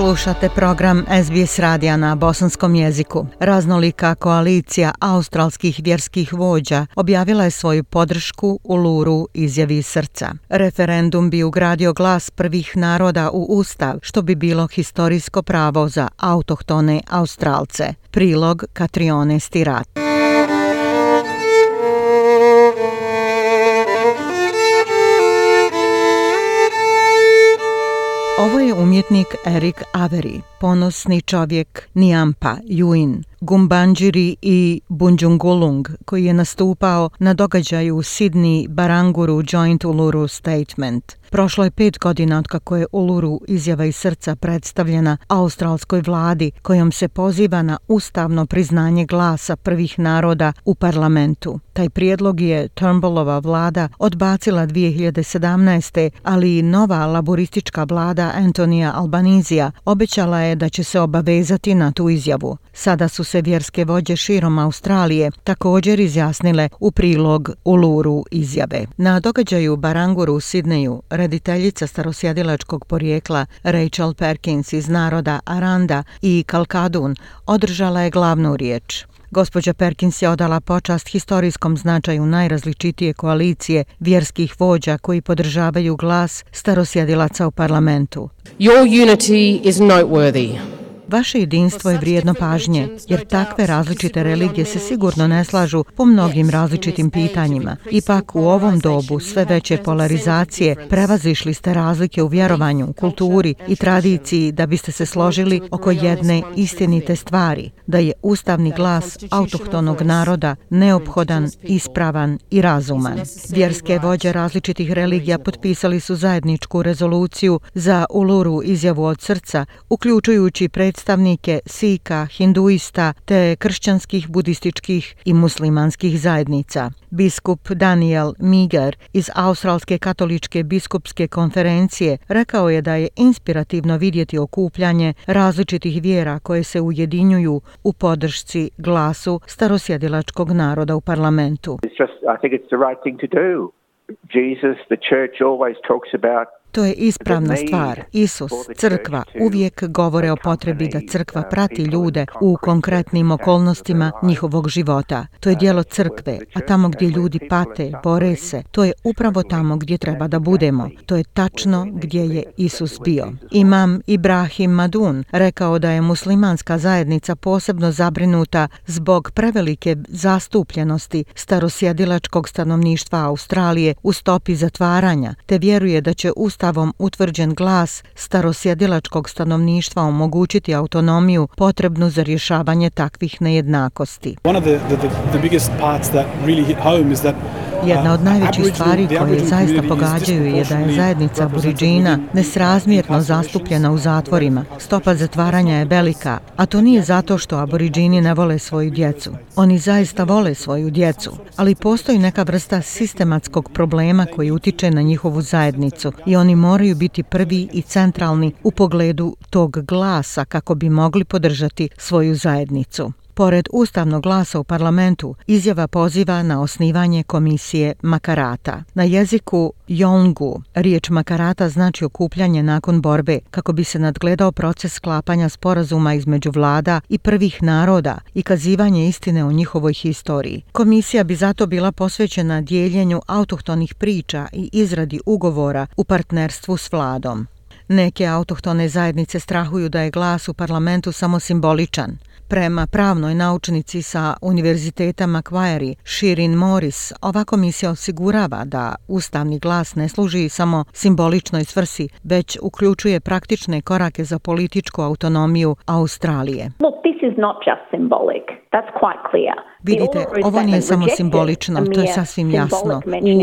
Slušate program SBS radija na bosanskom jeziku. Raznolika koalicija australskih vjerskih vođa objavila je svoju podršku u Luru izjavi srca. Referendum bi ugradio glas prvih naroda u Ustav, što bi bilo historijsko pravo za autohtone Australce. Prilog Katrione Stirat. Umjetnik Erik Avery, ponosni čovjek Niampa, Juin, Gumbanjiri i Bunjungulung, koji je nastupao na događaju u Sidni Baranguru Joint Uluru Statement. Prošlo je pet godina od kako je Uluru izjava iz srca predstavljena australskoj vladi kojom se poziva na ustavno priznanje glasa prvih naroda u parlamentu. Taj prijedlog je Turnbullova vlada odbacila 2017. ali i nova laboristička vlada Antonija Albanizija obećala je da će se obavezati na tu izjavu. Sada su se vjerske vođe širom Australije također izjasnile u prilog Uluru izjave. Na događaju Baranguru u Sidneju rediteljica starosjedilačkog porijekla Rachel Perkins iz naroda Aranda i Kalkadun održala je glavnu riječ. Gospođa Perkins je odala počast historijskom značaju najrazličitije koalicije vjerskih vođa koji podržavaju glas starosjedilaca u parlamentu. Your unity is noteworthy. Vaše jedinstvo je vrijedno pažnje, jer takve različite religije se sigurno ne slažu po mnogim različitim pitanjima. Ipak u ovom dobu sve veće polarizacije prevazišli ste razlike u vjerovanju, kulturi i tradiciji da biste se složili oko jedne istinite stvari, da je ustavni glas autohtonog naroda neophodan, ispravan i razuman. Vjerske vođe različitih religija potpisali su zajedničku rezoluciju za Uluru izjavu od srca, uključujući pred predstavnike Sika, Hinduista te kršćanskih, budističkih i muslimanskih zajednica. Biskup Daniel Miger iz Australske katoličke biskupske konferencije rekao je da je inspirativno vidjeti okupljanje različitih vjera koje se ujedinjuju u podršci glasu starosjedilačkog naroda u parlamentu. Jesus, the church always talks about To je ispravna stvar. Isus, crkva, uvijek govore o potrebi da crkva prati ljude u konkretnim okolnostima njihovog života. To je dijelo crkve, a tamo gdje ljudi pate, bore se, to je upravo tamo gdje treba da budemo. To je tačno gdje je Isus bio. Imam Ibrahim Madun rekao da je muslimanska zajednica posebno zabrinuta zbog prevelike zastupljenosti starosjedilačkog stanovništva Australije u stopi zatvaranja, te vjeruje da će ustav ustavom utvrđen glas starosjedilačkog stanovništva omogućiti autonomiju potrebnu za rješavanje takvih nejednakosti. One of the, the, the biggest parts that really hit home is that Jedna od najvećih stvari koje zaista pogađaju je da je zajednica aboriđina nesrazmjerno zastupljena u zatvorima. Stopa zatvaranja je velika, a to nije zato što aboriđini ne vole svoju djecu. Oni zaista vole svoju djecu, ali postoji neka vrsta sistematskog problema koji utiče na njihovu zajednicu i oni moraju biti prvi i centralni u pogledu tog glasa kako bi mogli podržati svoju zajednicu. Pored ustavnog glasa u parlamentu, izjava poziva na osnivanje komisije Makarata. Na jeziku Yongu, riječ Makarata znači okupljanje nakon borbe kako bi se nadgledao proces sklapanja sporazuma između vlada i prvih naroda i kazivanje istine o njihovoj historiji. Komisija bi zato bila posvećena dijeljenju autohtonih priča i izradi ugovora u partnerstvu s vladom. Neke autohtone zajednice strahuju da je glas u parlamentu samo simboličan. Prema pravnoj naučnici sa Univerziteta Macquarie, Shirin Morris, ova komisija osigurava da ustavni glas ne služi samo simboličnoj svrsi, već uključuje praktične korake za političku autonomiju Australije. Look, this is not just symbolic. That's quite clear. Vidite, ovo nije samo simbolično, to je sasvim jasno.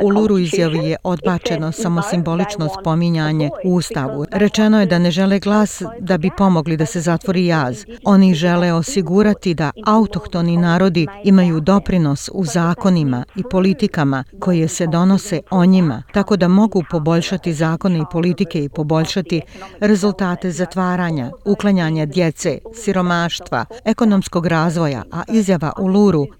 U Uluru izjavi je odbačeno samo simbolično spominjanje u Ustavu. Rečeno je da ne žele glas da bi pomogli da se zatvori jaz. Oni žele osigurati da autohtoni narodi imaju doprinos u zakonima i politikama koje se donose o njima, tako da mogu poboljšati zakone i politike i poboljšati rezultate zatvaranja, uklanjanja djece, siromaštva, ekonomskog razvoja, a izjava u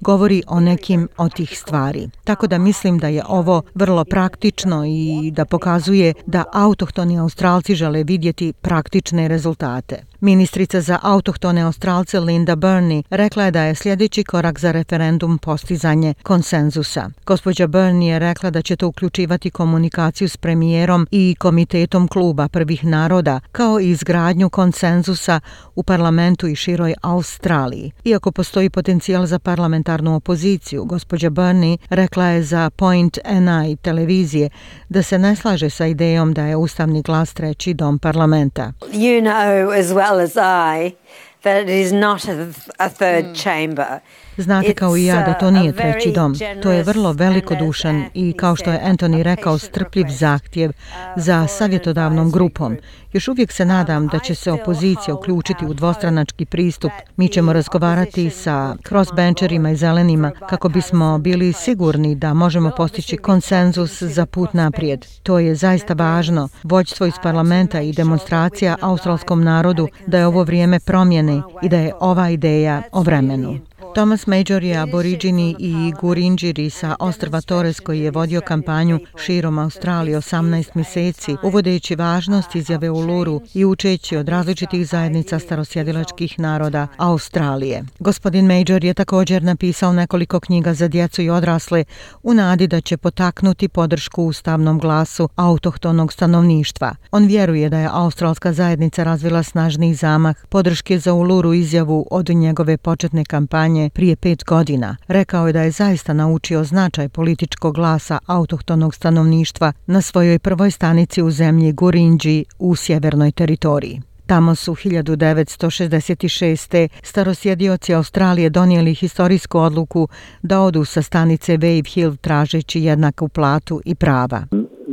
govoru govori o nekim od tih stvari. Tako da mislim da je ovo vrlo praktično i da pokazuje da autohtoni Australci žele vidjeti praktične rezultate. Ministrica za autohtone Australce Linda Burney rekla je da je sljedeći korak za referendum postizanje konsenzusa. Gospođa Burney je rekla da će to uključivati komunikaciju s premijerom i komitetom kluba prvih naroda kao i izgradnju konsenzusa u parlamentu i široj Australiji. Iako postoji potencijal za parlamentarnu opoziciju, gospođa Burney rekla je za Point NI televizije da se ne slaže sa idejom da je ustavni glas treći dom parlamenta. You know as well as I that it is not a, a third mm. chamber. Znate kao i ja da to nije treći dom. To je vrlo velikodušan i, kao što je Anthony rekao, strpljiv zahtjev za savjetodavnom grupom. Još uvijek se nadam da će se opozicija uključiti u dvostranački pristup. Mi ćemo razgovarati sa crossbencherima i zelenima kako bismo bili sigurni da možemo postići konsenzus za put naprijed. To je zaista važno. Vođstvo iz parlamenta i demonstracija australskom narodu da je ovo vrijeme promjene i da je ova ideja o vremenu. Thomas Major je aboriđini i gurinđiri sa ostrva Torres koji je vodio kampanju širom Australije 18 mjeseci, uvodeći važnost izjave u Luru i učeći od različitih zajednica starosjedilačkih naroda Australije. Gospodin Major je također napisao nekoliko knjiga za djecu i odrasle u nadi da će potaknuti podršku ustavnom glasu autohtonog stanovništva. On vjeruje da je australska zajednica razvila snažni zamah podrške za Uluru izjavu od njegove početne kampanje prije pet godina. Rekao je da je zaista naučio značaj političkog glasa autohtonog stanovništva na svojoj prvoj stanici u zemlji Gurinđi u sjevernoj teritoriji. Tamo su 1966. starosjedioci Australije donijeli historijsku odluku da odu sa stanice Wave Hill tražeći jednaku platu i prava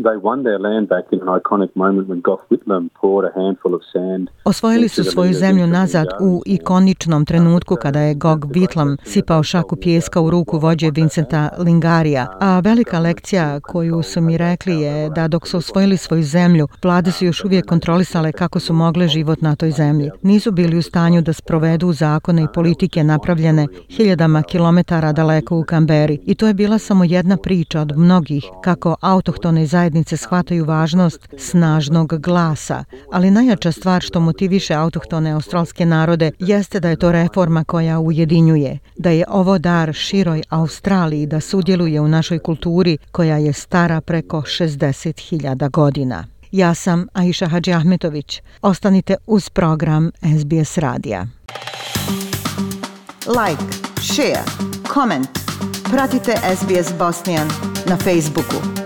they won their land back in an iconic moment when Gough Whitlam poured a handful of sand. Osvojili su svoju zemlju nazad u ikoničnom trenutku kada je Gog Whitlam sipao šaku pjeska u ruku vođe Vincenta Lingarija. A velika lekcija koju su mi rekli je da dok su osvojili svoju zemlju, vlade su još uvijek kontrolisale kako su mogle život na toj zemlji. Nisu bili u stanju da sprovedu zakone i politike napravljene hiljadama kilometara daleko u Kamberi. I to je bila samo jedna priča od mnogih kako autohtone zajednice zajednice shvataju važnost snažnog glasa, ali najjača stvar što motiviše autohtone australske narode jeste da je to reforma koja ujedinjuje, da je ovo dar široj Australiji da sudjeluje u našoj kulturi koja je stara preko 60.000 godina. Ja sam Aisha Hadži Ahmetović. Ostanite uz program SBS Radija. Like, share, comment. Pratite SBS Bosnian na Facebooku.